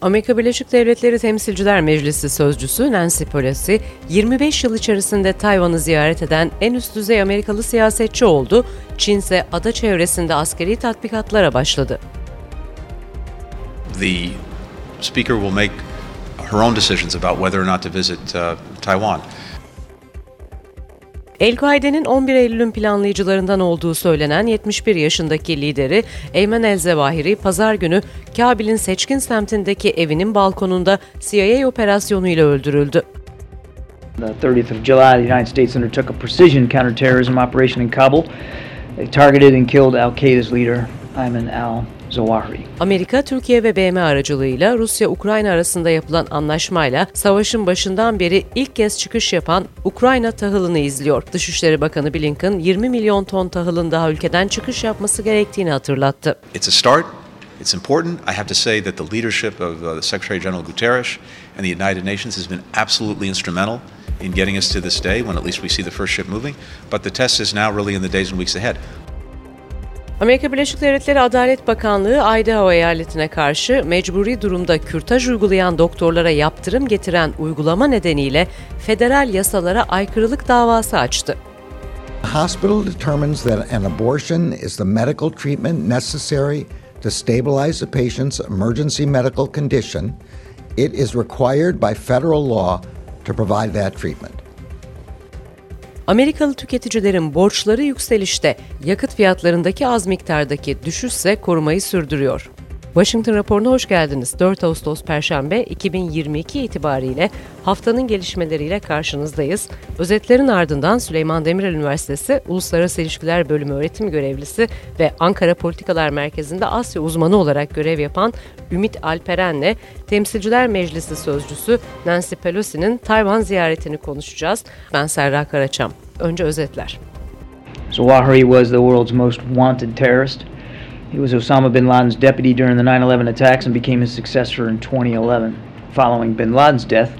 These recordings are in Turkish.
Amerika Birleşik Devletleri Temsilciler Meclisi Sözcüsü Nancy Pelosi, 25 yıl içerisinde Tayvan'ı ziyaret eden en üst düzey Amerikalı siyasetçi oldu. Çin ise ada çevresinde askeri tatbikatlara başladı. The speaker will make her own decisions about whether or not to visit uh, Taiwan. El-Kaide'nin 11 Eylül'ün planlayıcılarından olduğu söylenen 71 yaşındaki lideri Eymen El-Zevahiri pazar günü Kabil'in seçkin semtindeki evinin balkonunda CIA operasyonuyla öldürüldü. The 30th of July, the United States undertook a precision counterterrorism operation in Kabul. They targeted and killed Al-Qaeda's leader, Ayman al Zawahri. Amerika, Türkiye ve BM aracılığıyla Rusya-Ukrayna arasında yapılan anlaşmayla savaşın başından beri ilk kez çıkış yapan Ukrayna tahılını izliyor. Dışişleri Bakanı Blinken 20 milyon ton tahılın daha ülkeden çıkış yapması gerektiğini hatırlattı. It's a start. It's important. I have to say that the leadership of uh, the Secretary General Guterres and the United Nations has been absolutely instrumental in getting us to this day when at least we see the first ship moving. But the test is now really in the days and weeks ahead. Amerika Birleşik Devletleri Adalet Bakanlığı Idaho eyaletine karşı mecburi durumda kürtaj uygulayan doktorlara yaptırım getiren uygulama nedeniyle federal yasalara aykırılık davası açtı. The hospital determines that an abortion is the medical treatment necessary to stabilize the patient's emergency medical condition. It is required by federal law to provide that treatment. Amerikalı tüketicilerin borçları yükselişte, yakıt fiyatlarındaki az miktardaki düşüşse korumayı sürdürüyor. Washington raporuna hoş geldiniz. 4 Ağustos Perşembe 2022 itibariyle haftanın gelişmeleriyle karşınızdayız. Özetlerin ardından Süleyman Demirel Üniversitesi Uluslararası İlişkiler Bölümü öğretim görevlisi ve Ankara Politikalar Merkezi'nde Asya uzmanı olarak görev yapan Ümit Alperen'le Temsilciler Meclisi Sözcüsü Nancy Pelosi'nin Tayvan ziyaretini konuşacağız. Ben Serra Karaçam. Önce özetler. Zawahiri was the world's most wanted terrorist. He was Osama bin Laden's deputy during the 9 11 attacks and became his successor in 2011, following bin Laden's death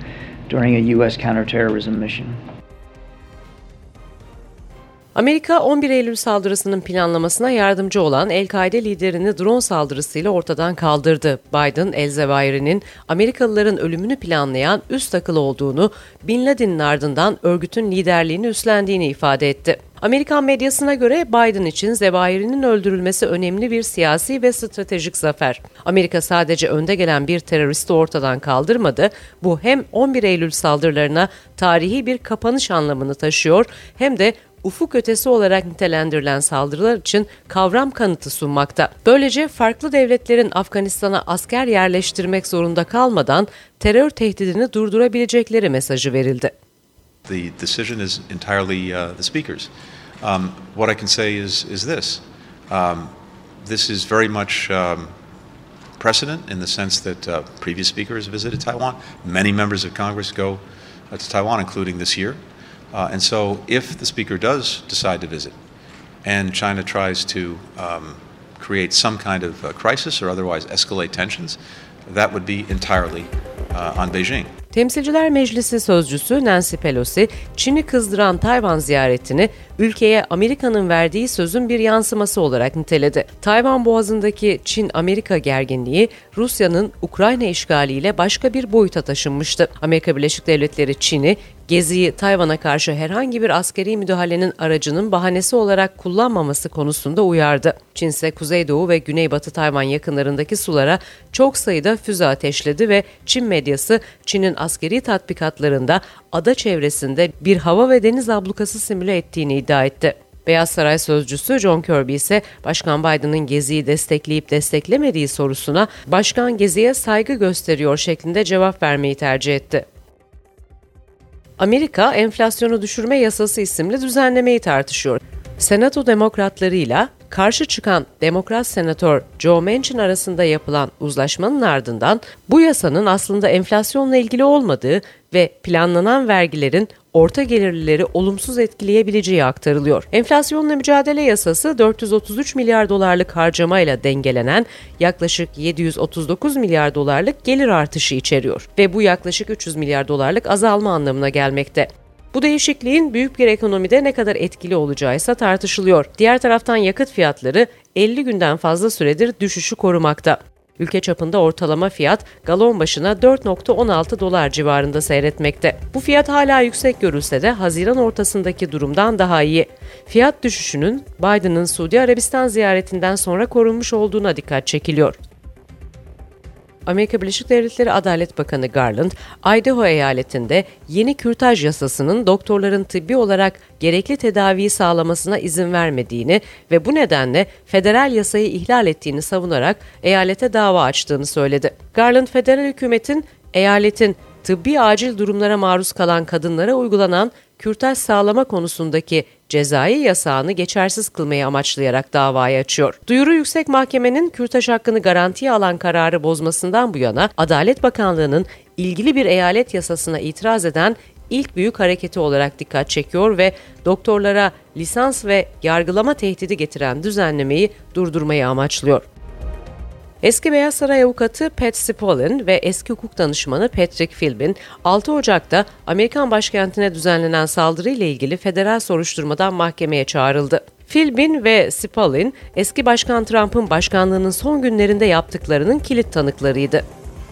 during a U.S. counterterrorism mission. Amerika 11 Eylül saldırısının planlamasına yardımcı olan El-Kaide liderini drone saldırısıyla ortadan kaldırdı. Biden, El-Zevahiri'nin Amerikalıların ölümünü planlayan üst akıl olduğunu, Bin Laden'in ardından örgütün liderliğini üstlendiğini ifade etti. Amerikan medyasına göre Biden için Zevahiri'nin öldürülmesi önemli bir siyasi ve stratejik zafer. Amerika sadece önde gelen bir teröristi ortadan kaldırmadı. Bu hem 11 Eylül saldırılarına tarihi bir kapanış anlamını taşıyor hem de ufuk ötesi olarak nitelendirilen saldırılar için kavram kanıtı sunmakta. Böylece farklı devletlerin Afganistan'a asker yerleştirmek zorunda kalmadan terör tehdidini durdurabilecekleri mesajı verildi. The decision is entirely uh, the speaker's. Um, what I can say is, is this. Um, this is very much um, precedent in the sense that uh, previous speakers visited Taiwan. Many members of Congress go uh, to Taiwan, including this year. Uh, and so, if the speaker does decide to visit, and China tries to um, create some kind of uh, crisis or otherwise escalate tensions, that would be entirely uh, on Beijing. Temsilciler Meclisi sözcüsü Nancy Pelosi, Çin'i kızdıran Tayvan ziyaretini ülkeye Amerika'nın verdiği sözün bir yansıması olarak niteledi. Tayvan Boğazı'ndaki Çin-Amerika gerginliği Rusya'nın Ukrayna işgaliyle başka bir boyuta taşınmıştı. Amerika Birleşik Devletleri Çin'i Gezi'yi Tayvan'a karşı herhangi bir askeri müdahalenin aracının bahanesi olarak kullanmaması konusunda uyardı. Çin ise Kuzeydoğu ve Güneybatı Tayvan yakınlarındaki sulara çok sayıda füze ateşledi ve Çin medyası Çin'in askeri tatbikatlarında ada çevresinde bir hava ve deniz ablukası simüle ettiğini iddia etti. Beyaz Saray sözcüsü John Kirby ise Başkan Biden'ın Gezi'yi destekleyip desteklemediği sorusuna Başkan Gezi'ye saygı gösteriyor şeklinde cevap vermeyi tercih etti. Amerika enflasyonu düşürme yasası isimli düzenlemeyi tartışıyor. Senato demokratlarıyla karşı çıkan Demokrat Senatör Joe Manchin arasında yapılan uzlaşmanın ardından bu yasanın aslında enflasyonla ilgili olmadığı ve planlanan vergilerin orta gelirlileri olumsuz etkileyebileceği aktarılıyor. Enflasyonla mücadele yasası 433 milyar dolarlık harcamayla dengelenen yaklaşık 739 milyar dolarlık gelir artışı içeriyor ve bu yaklaşık 300 milyar dolarlık azalma anlamına gelmekte. Bu değişikliğin büyük bir ekonomide ne kadar etkili olacağı ise tartışılıyor. Diğer taraftan yakıt fiyatları 50 günden fazla süredir düşüşü korumakta. Ülke çapında ortalama fiyat galon başına 4.16 dolar civarında seyretmekte. Bu fiyat hala yüksek görülse de Haziran ortasındaki durumdan daha iyi. Fiyat düşüşünün Biden'ın Suudi Arabistan ziyaretinden sonra korunmuş olduğuna dikkat çekiliyor. Amerika Birleşik Devletleri Adalet Bakanı Garland, Idaho eyaletinde yeni kürtaj yasasının doktorların tıbbi olarak gerekli tedaviyi sağlamasına izin vermediğini ve bu nedenle federal yasayı ihlal ettiğini savunarak eyalete dava açtığını söyledi. Garland, federal hükümetin eyaletin tıbbi acil durumlara maruz kalan kadınlara uygulanan kürtaj sağlama konusundaki cezai yasağını geçersiz kılmayı amaçlayarak davayı açıyor. Duyuru Yüksek Mahkemenin kürtaj hakkını garantiye alan kararı bozmasından bu yana Adalet Bakanlığı'nın ilgili bir eyalet yasasına itiraz eden ilk büyük hareketi olarak dikkat çekiyor ve doktorlara lisans ve yargılama tehdidi getiren düzenlemeyi durdurmayı amaçlıyor. Eski Beyaz Saray avukatı Pat Cipollin ve eski hukuk danışmanı Patrick Philbin 6 Ocak'ta Amerikan başkentine düzenlenen saldırıyla ilgili federal soruşturmadan mahkemeye çağrıldı. Philbin ve Cipollin eski başkan Trump'ın başkanlığının son günlerinde yaptıklarının kilit tanıklarıydı.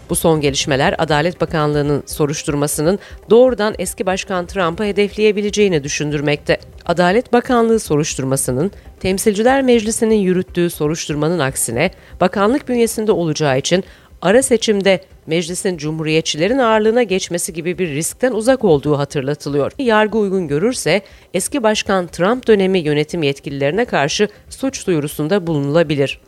Bu son gelişmeler Adalet Bakanlığı'nın soruşturmasının doğrudan eski başkan Trump'ı hedefleyebileceğini düşündürmekte. Adalet Bakanlığı soruşturmasının Temsilciler Meclisi'nin yürüttüğü soruşturmanın aksine bakanlık bünyesinde olacağı için ara seçimde meclisin cumhuriyetçilerin ağırlığına geçmesi gibi bir riskten uzak olduğu hatırlatılıyor. Yargı uygun görürse eski başkan Trump dönemi yönetim yetkililerine karşı suç duyurusunda bulunulabilir.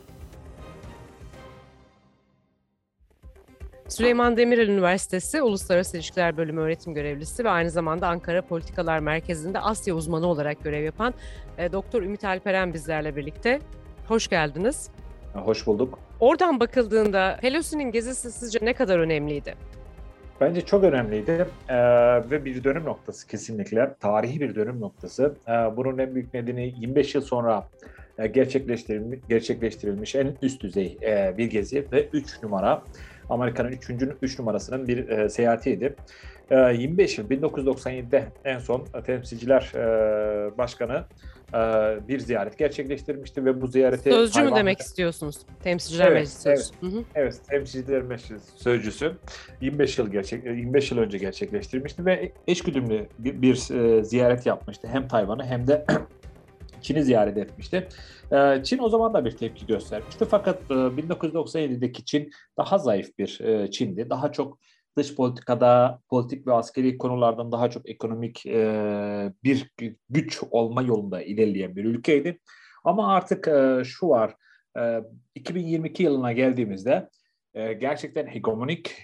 Süleyman Demirel Üniversitesi Uluslararası İlişkiler Bölümü öğretim görevlisi ve aynı zamanda Ankara Politikalar Merkezi'nde Asya uzmanı olarak görev yapan e, Doktor Ümit Alperen bizlerle birlikte. Hoş geldiniz. Hoş bulduk. Oradan bakıldığında Pelosi'nin gezisi sizce ne kadar önemliydi? Bence çok önemliydi ee, ve bir dönüm noktası kesinlikle. Tarihi bir dönüm noktası. Ee, bunun en büyük nedeni 25 yıl sonra e, gerçekleştirilmiş, gerçekleştirilmiş en üst düzey e, bir gezi ve 3 numara Amerika'nın 3. 3 numarasının bir e, seyahatiydi. E, 25 yıl 1997'de en son temsilciler e, başkanı e, bir ziyaret gerçekleştirmişti ve bu ziyareti Sözcü hayvan... mü demek istiyorsunuz? Temsilciler evet, Meclisi evet, Hı hı. Evet, Temsilciler Meclisi sözcüsü 25 yıl gerçek 25 yıl önce gerçekleştirmişti ve eşgüdümlü bir, bir e, ziyaret yapmıştı. Hem Tayvan'ı hem de Çin'i ziyaret etmişti. Ee, Çin o zaman da bir tepki göstermişti. Fakat 1997'deki e, Çin daha zayıf bir e, Çin'di. Daha çok dış politikada, politik ve askeri konulardan daha çok ekonomik e, bir güç olma yolunda ilerleyen bir ülkeydi. Ama artık şu var, 2022 yılına geldiğimizde gerçekten hegemonik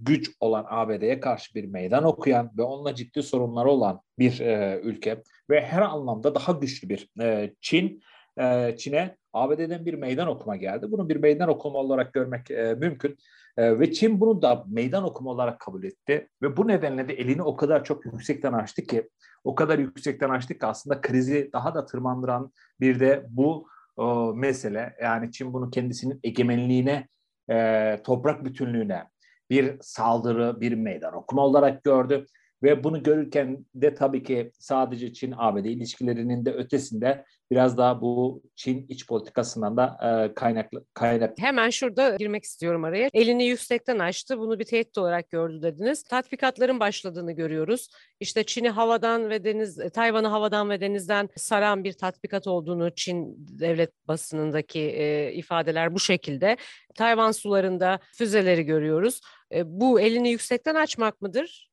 güç olan ABD'ye karşı bir meydan okuyan ve onunla ciddi sorunları olan bir ülke ve her anlamda daha güçlü bir Çin e, Çin'e ABD'den bir meydan okuma geldi. Bunu bir meydan okuma olarak görmek e, mümkün. E, ve Çin bunu da meydan okuma olarak kabul etti. Ve bu nedenle de elini o kadar çok yüksekten açtı ki, o kadar yüksekten açtı ki aslında krizi daha da tırmandıran bir de bu o, mesele. Yani Çin bunu kendisinin egemenliğine, e, toprak bütünlüğüne bir saldırı, bir meydan okuma olarak gördü. Ve bunu görürken de tabii ki sadece Çin-ABD ilişkilerinin de ötesinde biraz daha bu Çin iç politikasından da e, kaynaklı kaynak. Hemen şurada girmek istiyorum araya. Elini yüksekten açtı. Bunu bir tehdit olarak gördü dediniz. Tatbikatların başladığını görüyoruz. İşte Çin'i havadan ve deniz e, Tayvan'ı havadan ve denizden saran bir tatbikat olduğunu Çin devlet basınındaki e, ifadeler bu şekilde. Tayvan sularında füzeleri görüyoruz. E, bu elini yüksekten açmak mıdır?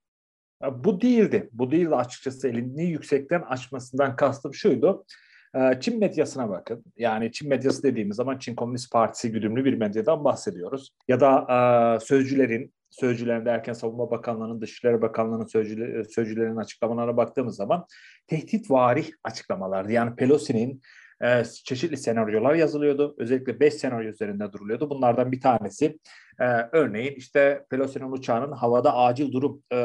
Bu değildi. Bu değildi açıkçası elini yüksekten açmasından kastım şuydu. Ee, Çin medyasına bakın. Yani Çin medyası dediğimiz zaman Çin Komünist Partisi güdümlü bir medyadan bahsediyoruz. Ya da e, sözcülerin, sözcülerin derken Savunma Bakanlığı'nın, Dışişleri Bakanlığı'nın sözcüleri, sözcülerinin açıklamalarına baktığımız zaman tehditvari açıklamalardı. Yani Pelosi'nin e, çeşitli senaryolar yazılıyordu. Özellikle 5 senaryo üzerinde duruluyordu. Bunlardan bir tanesi e, örneğin işte Pelosi'nin uçağının havada acil durum e,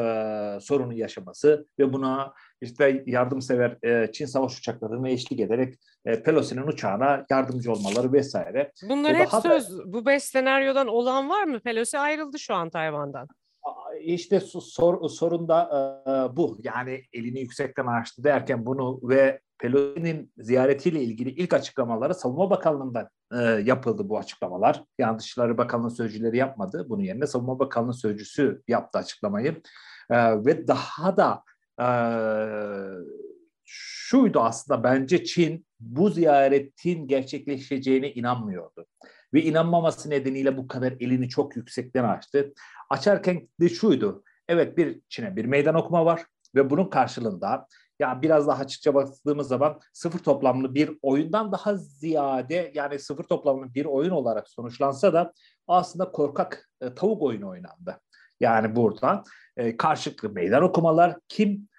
sorunu yaşaması ve buna işte yardımsever e, Çin savaş uçaklarına eşlik ederek e, Pelosi'nin uçağına yardımcı olmaları vesaire. Bunlar hep söz. Da, bu beş senaryodan olan var mı? Pelosi ayrıldı şu an Tayvan'dan. İşte sor, sorun da e, bu. Yani elini yüksekten açtı derken bunu ve Pelosi'nin ziyaretiyle ilgili ilk açıklamaları Savunma Bakanlığı'ndan e, yapıldı bu açıklamalar. Yani Dışişleri Bakanlığı sözcüleri yapmadı. Bunun yerine Savunma Bakanlığı sözcüsü yaptı açıklamayı. E, ve daha da e, şuydu aslında bence Çin bu ziyaretin gerçekleşeceğine inanmıyordu. Ve inanmaması nedeniyle bu kadar elini çok yüksekten açtı. Açarken de şuydu. Evet bir Çin'e bir meydan okuma var ve bunun karşılığında ya biraz daha açıkça baktığımız zaman sıfır toplamlı bir oyundan daha ziyade yani sıfır toplamlı bir oyun olarak sonuçlansa da aslında korkak e, tavuk oyunu oynandı. Yani burada e, karşılıklı meydan okumalar kim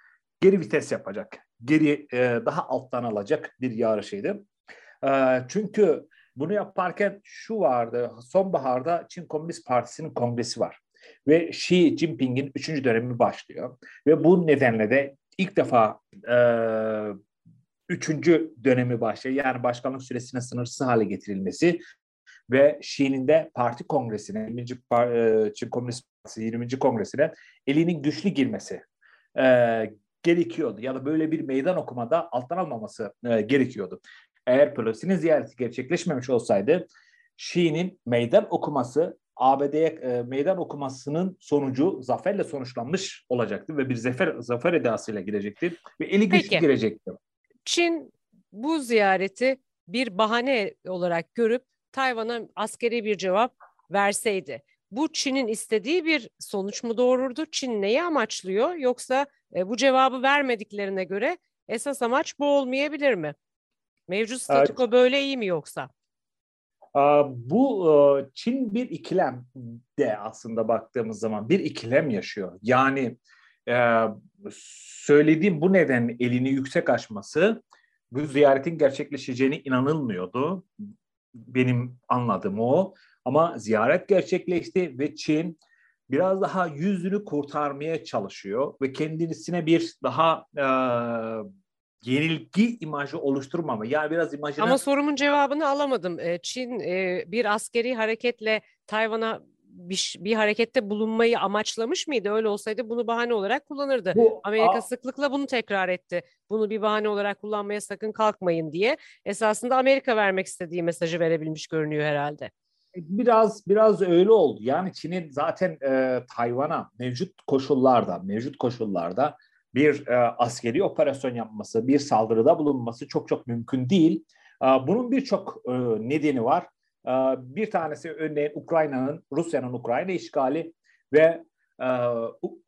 geri vites yapacak, geri e, daha alttan alacak bir yarışıydı. E, çünkü bunu yaparken şu vardı, sonbaharda Çin Komünist Partisi'nin kongresi var. Ve Xi Jinping'in üçüncü dönemi başlıyor. Ve bu nedenle de ilk defa e, üçüncü dönemi başlıyor. Yani başkanlık süresine sınırsız hale getirilmesi ve Xi'nin de parti kongresine, 20. E, Çin Komünist Partisi 20. kongresine elinin güçlü girmesi e, gerekiyordu. Ya da böyle bir meydan okumada alttan almaması e, gerekiyordu. Eğer Pelosi'nin ziyareti gerçekleşmemiş olsaydı Xi'nin meydan okuması ABD'ye e, meydan okumasının sonucu zaferle sonuçlanmış olacaktı ve bir zafer zafer edasıyla girecekti ve eli güçlü girecekti. Çin bu ziyareti bir bahane olarak görüp Tayvan'a askeri bir cevap verseydi bu Çin'in istediği bir sonuç mu doğururdu? Çin neyi amaçlıyor? Yoksa e, bu cevabı vermediklerine göre esas amaç bu olmayabilir mi? Mevcut statüko böyle iyi mi yoksa? Bu Çin bir ikilem de aslında baktığımız zaman bir ikilem yaşıyor. Yani söylediğim bu neden elini yüksek açması bu ziyaretin gerçekleşeceğine inanılmıyordu. Benim anladığım o. Ama ziyaret gerçekleşti ve Çin biraz daha yüzünü kurtarmaya çalışıyor ve kendisine bir daha e, yenilgi imajı oluşturmama. Yani biraz imajını... Ama sorumun cevabını alamadım. Çin bir askeri hareketle Tayvan'a bir, bir harekette bulunmayı amaçlamış mıydı? Öyle olsaydı bunu bahane olarak kullanırdı. Bu, Amerika a- sıklıkla bunu tekrar etti. Bunu bir bahane olarak kullanmaya sakın kalkmayın diye. Esasında Amerika vermek istediği mesajı verebilmiş görünüyor herhalde. Biraz biraz öyle oldu. Yani Çin'in zaten e, Tayvan'a mevcut koşullarda, mevcut koşullarda bir e, askeri operasyon yapması, bir saldırıda bulunması çok çok mümkün değil. E, bunun birçok e, nedeni var. E, bir tanesi örneğin Ukrayna'nın, Rusya'nın Ukrayna işgali ve e,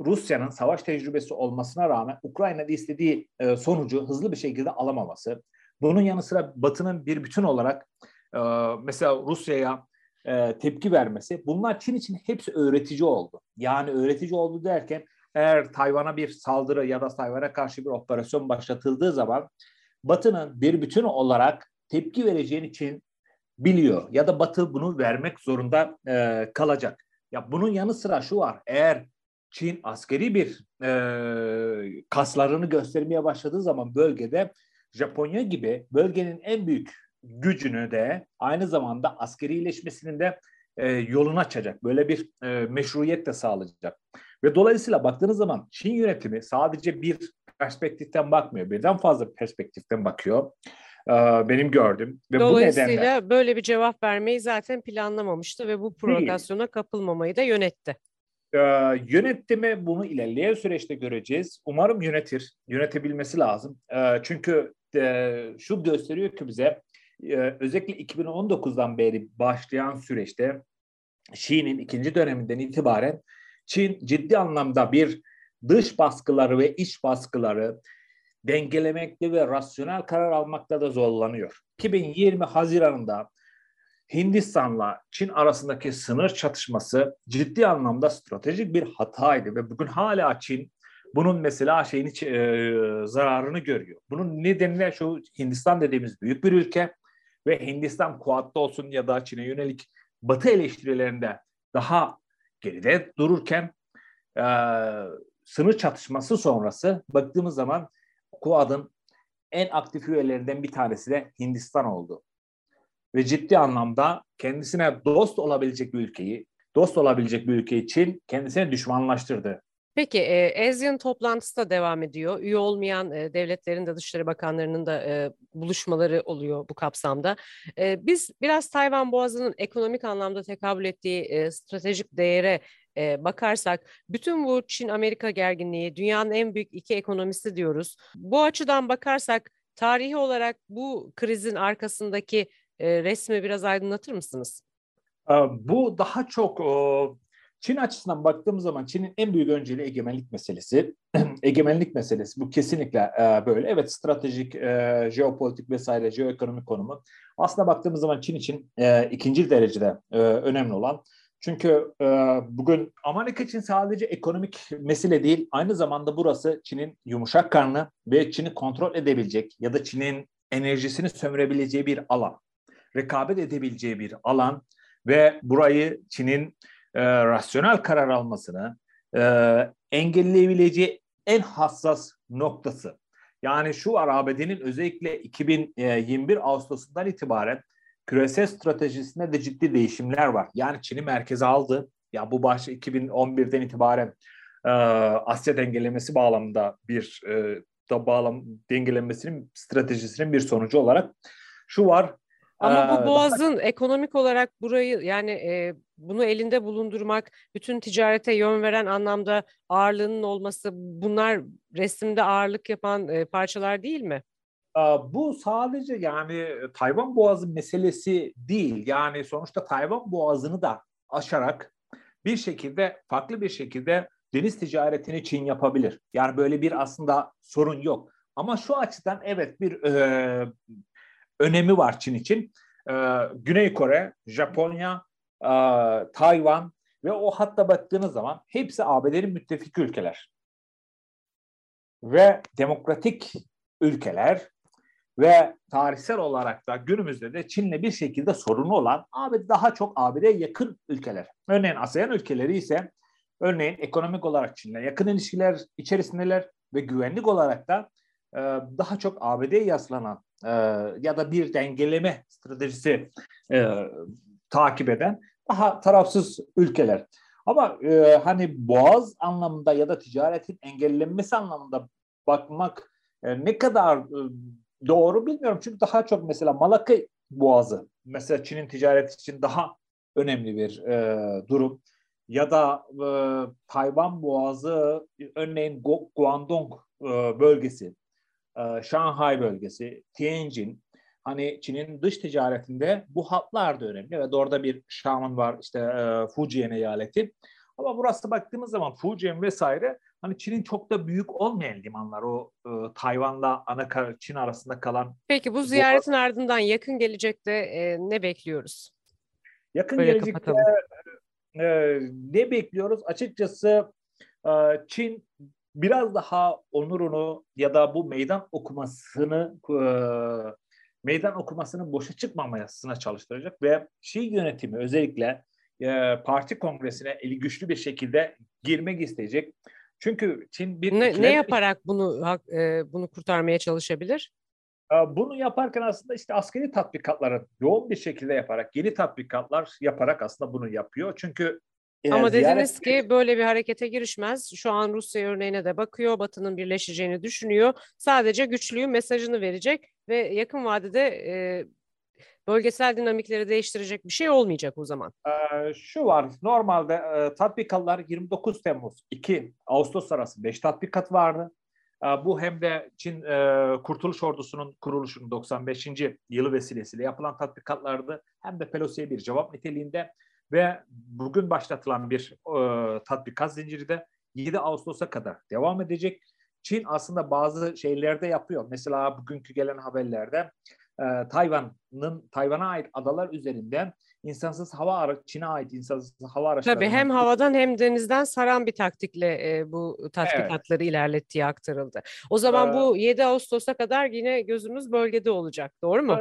Rusya'nın savaş tecrübesi olmasına rağmen Ukrayna'da istediği e, sonucu hızlı bir şekilde alamaması. Bunun yanı sıra Batı'nın bir bütün olarak e, mesela Rusya'ya e, tepki vermesi. Bunlar Çin için hepsi öğretici oldu. Yani öğretici oldu derken eğer Tayvan'a bir saldırı ya da Tayvan'a karşı bir operasyon başlatıldığı zaman Batı'nın bir bütün olarak tepki vereceğini için biliyor ya da Batı bunu vermek zorunda e, kalacak. Ya bunun yanı sıra şu var. Eğer Çin askeri bir e, kaslarını göstermeye başladığı zaman bölgede Japonya gibi bölgenin en büyük gücünü de aynı zamanda askerileşmesinin de e, yolunu açacak. Böyle bir e, meşruiyet de sağlayacak. Ve dolayısıyla baktığınız zaman Çin yönetimi sadece bir perspektiften bakmıyor. Birden fazla perspektiften bakıyor. Benim gördüm. Ve Dolayısıyla bu nedenle, böyle bir cevap vermeyi zaten planlamamıştı ve bu provokasyona değil. kapılmamayı da yönetti. Ee, yönetti mi bunu ilerleyen süreçte göreceğiz. Umarım yönetir. Yönetebilmesi lazım. Ee, çünkü e, şu gösteriyor ki bize e, özellikle 2019'dan beri başlayan süreçte Xi'nin ikinci döneminden itibaren Çin ciddi anlamda bir dış baskıları ve iç baskıları dengelemekte ve rasyonel karar almakta da zorlanıyor. 2020 Haziran'da Hindistan'la Çin arasındaki sınır çatışması ciddi anlamda stratejik bir hataydı ve bugün hala Çin bunun mesela şeyini e, zararını görüyor. Bunun nedeni şu Hindistan dediğimiz büyük bir ülke ve Hindistan Kuat'ta olsun ya da Çin'e yönelik Batı eleştirilerinde daha geride dururken e, sınır çatışması sonrası baktığımız zaman Kuad'ın en aktif üyelerinden bir tanesi de Hindistan oldu. Ve ciddi anlamda kendisine dost olabilecek bir ülkeyi dost olabilecek bir ülke için kendisini düşmanlaştırdı. Peki e, ASEAN toplantısı da devam ediyor. Üye olmayan e, devletlerin de Dışişleri Bakanlarının da e, buluşmaları oluyor bu kapsamda. E, biz biraz Tayvan Boğazı'nın ekonomik anlamda tekabül ettiği e, stratejik değere e, bakarsak bütün bu Çin-Amerika gerginliği dünyanın en büyük iki ekonomisi diyoruz. Bu açıdan bakarsak tarihi olarak bu krizin arkasındaki e, resmi biraz aydınlatır mısınız? Bu daha çok Çin açısından baktığımız zaman Çin'in en büyük önceliği egemenlik meselesi. egemenlik meselesi bu kesinlikle e, böyle. Evet stratejik, e, jeopolitik vesaire, jeoekonomik konumu. Aslında baktığımız zaman Çin için e, ikinci derecede e, önemli olan. Çünkü e, bugün Amerika için sadece ekonomik mesele değil, aynı zamanda burası Çin'in yumuşak karnı ve Çin'i kontrol edebilecek ya da Çin'in enerjisini sömürebileceği bir alan. Rekabet edebileceği bir alan ve burayı Çin'in e, rasyonel karar almasını e, engelleyebileceği en hassas noktası. Yani şu var ABD'nin özellikle 2021 Ağustos'undan itibaren küresel stratejisinde de ciddi değişimler var. Yani Çin'i merkeze aldı. Ya bu baş 2011'den itibaren e, Asya dengelemesi bağlamında bir e, da bağlam dengelenmesinin stratejisinin bir sonucu olarak şu var ama bu boğazın ekonomik olarak burayı yani e, bunu elinde bulundurmak, bütün ticarete yön veren anlamda ağırlığının olması bunlar resimde ağırlık yapan e, parçalar değil mi? Bu sadece yani Tayvan Boğazı meselesi değil. Yani sonuçta Tayvan Boğazı'nı da aşarak bir şekilde farklı bir şekilde deniz ticaretini Çin yapabilir. Yani böyle bir aslında sorun yok. Ama şu açıdan evet bir e, önemi var Çin için. Ee, Güney Kore, Japonya, e, Tayvan ve o hatta baktığınız zaman hepsi ABD'nin müttefik ülkeler. Ve demokratik ülkeler ve tarihsel olarak da günümüzde de Çin'le bir şekilde sorunu olan ABD daha çok ABD'ye yakın ülkeler. Örneğin ASEAN ülkeleri ise örneğin ekonomik olarak Çin'le yakın ilişkiler içerisindeler ve güvenlik olarak da e, daha çok ABD'ye yaslanan e, ya da bir dengeleme stratejisi e, takip eden daha tarafsız ülkeler. Ama e, hani boğaz anlamında ya da ticaretin engellenmesi anlamında bakmak e, ne kadar e, doğru bilmiyorum. Çünkü daha çok mesela Malakka Boğazı mesela Çin'in ticareti için daha önemli bir e, durum. Ya da e, Tayvan Boğazı örneğin Guangdong e, bölgesi e, Şanghay bölgesi, Tianjin, hani Çin'in dış ticaretinde bu hatlar da önemli. Evet orada bir Şam'ın var işte e, Fujian eyaleti. Ama burası baktığımız zaman Fujian vesaire hani Çin'in çok da büyük olmayan limanlar o e, Tayvan'la ana Çin arasında kalan. Peki bu ziyaretin bu, ardından yakın gelecekte e, ne bekliyoruz? Yakın Böyle gelecekte e, ne bekliyoruz? Açıkçası e, Çin biraz daha onurunu ya da bu meydan okumasını e, meydan okumasının boşa çıkmamasına çalıştıracak ve Şii yönetimi özellikle e, parti kongresine eli güçlü bir şekilde girmek isteyecek. Çünkü Çin bir ne, ne yaparak bunu e, bunu kurtarmaya çalışabilir? E, bunu yaparken aslında işte askeri tatbikatları yoğun bir şekilde yaparak, yeni tatbikatlar yaparak aslında bunu yapıyor. Çünkü ama dediniz ki böyle bir harekete girişmez. Şu an Rusya örneğine de bakıyor. Batı'nın birleşeceğini düşünüyor. Sadece güçlüğün mesajını verecek ve yakın vadede e, bölgesel dinamikleri değiştirecek bir şey olmayacak o zaman. Ee, şu var. Normalde e, tatbikatlar 29 Temmuz 2 Ağustos arası 5 tatbikat vardı. E, bu hem de Çin e, Kurtuluş Ordusu'nun kuruluşunun 95. yılı vesilesiyle yapılan tatbikatlardı. Hem de Pelosi'ye bir cevap niteliğinde ve bugün başlatılan bir e, tatbikat zinciri de 7 Ağustos'a kadar devam edecek. Çin aslında bazı şeylerde yapıyor. Mesela bugünkü gelen haberlerde e, Tayvan'ın Tayvan'a ait adalar üzerinden insansız hava ara Çin'e ait insansız hava araçları. Tabii hem havadan hem denizden saran bir taktikle e, bu tatbikatları evet. ilerlettiği aktarıldı. O zaman ee, bu 7 Ağustos'a kadar yine gözümüz bölgede olacak. Doğru mu?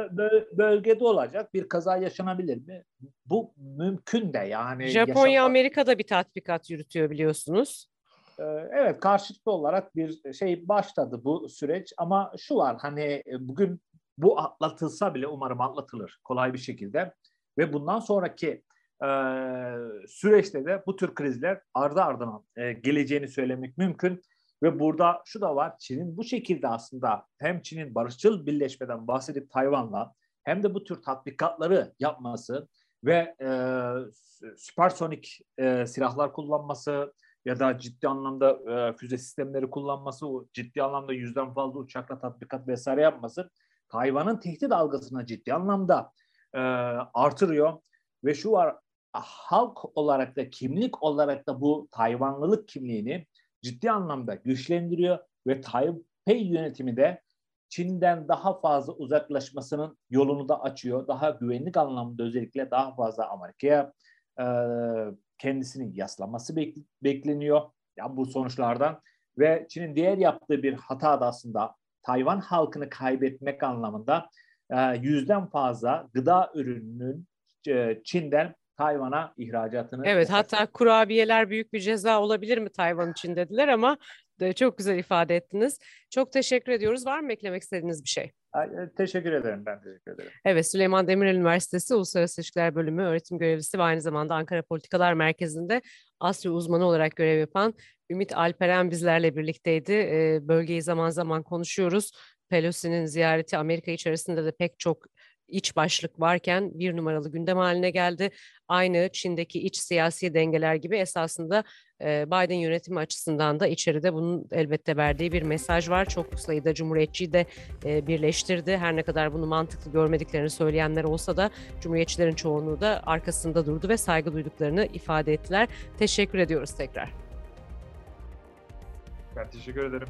bölgede olacak. Bir kaza yaşanabilir mi? Bu mümkün de yani. Japonya yaşam... Amerika'da bir tatbikat yürütüyor biliyorsunuz. Evet karşılıklı olarak bir şey başladı bu süreç ama şu var hani bugün bu atlatılsa bile umarım atlatılır kolay bir şekilde ve bundan sonraki e, süreçte de bu tür krizler ardı ardına e, geleceğini söylemek mümkün. Ve burada şu da var, Çin'in bu şekilde aslında hem Çin'in barışçıl birleşmeden bahsedip Tayvan'la hem de bu tür tatbikatları yapması ve e, süpersonik e, silahlar kullanması ya da ciddi anlamda e, füze sistemleri kullanması, ciddi anlamda yüzden fazla uçakla tatbikat vesaire yapması Tayvan'ın tehdit algısını ciddi anlamda e, artırıyor ve şu var halk olarak da kimlik olarak da bu Tayvanlılık kimliğini ciddi anlamda güçlendiriyor ve Taipei yönetimi de Çin'den daha fazla uzaklaşmasının yolunu da açıyor. Daha güvenlik anlamında özellikle daha fazla Amerika'ya e, kendisini yaslaması bek, bekleniyor. Ya bu sonuçlardan ve Çin'in diğer yaptığı bir hata da aslında Tayvan halkını kaybetmek anlamında yüzden fazla gıda ürününün e, Çin'den Tayvan'a ihracatını. Evet hatta kurabiyeler büyük bir ceza olabilir mi Tayvan için dediler ama de çok güzel ifade ettiniz. Çok teşekkür ediyoruz. Var mı eklemek istediğiniz bir şey? E, teşekkür ederim. Ben teşekkür ederim. Evet Süleyman Demirel Üniversitesi Uluslararası İlişkiler Bölümü öğretim görevlisi ve aynı zamanda Ankara Politikalar Merkezi'nde Asya uzmanı olarak görev yapan Ümit Alperen bizlerle birlikteydi. Ee, bölgeyi zaman zaman konuşuyoruz. Pelosi'nin ziyareti Amerika içerisinde de pek çok iç başlık varken bir numaralı gündem haline geldi. Aynı Çin'deki iç siyasi dengeler gibi esasında e, Biden yönetimi açısından da içeride bunun elbette verdiği bir mesaj var. Çok sayıda cumhuriyetçiyi de e, birleştirdi. Her ne kadar bunu mantıklı görmediklerini söyleyenler olsa da cumhuriyetçilerin çoğunluğu da arkasında durdu ve saygı duyduklarını ifade ettiler. Teşekkür ediyoruz tekrar. Ben teşekkür ederim.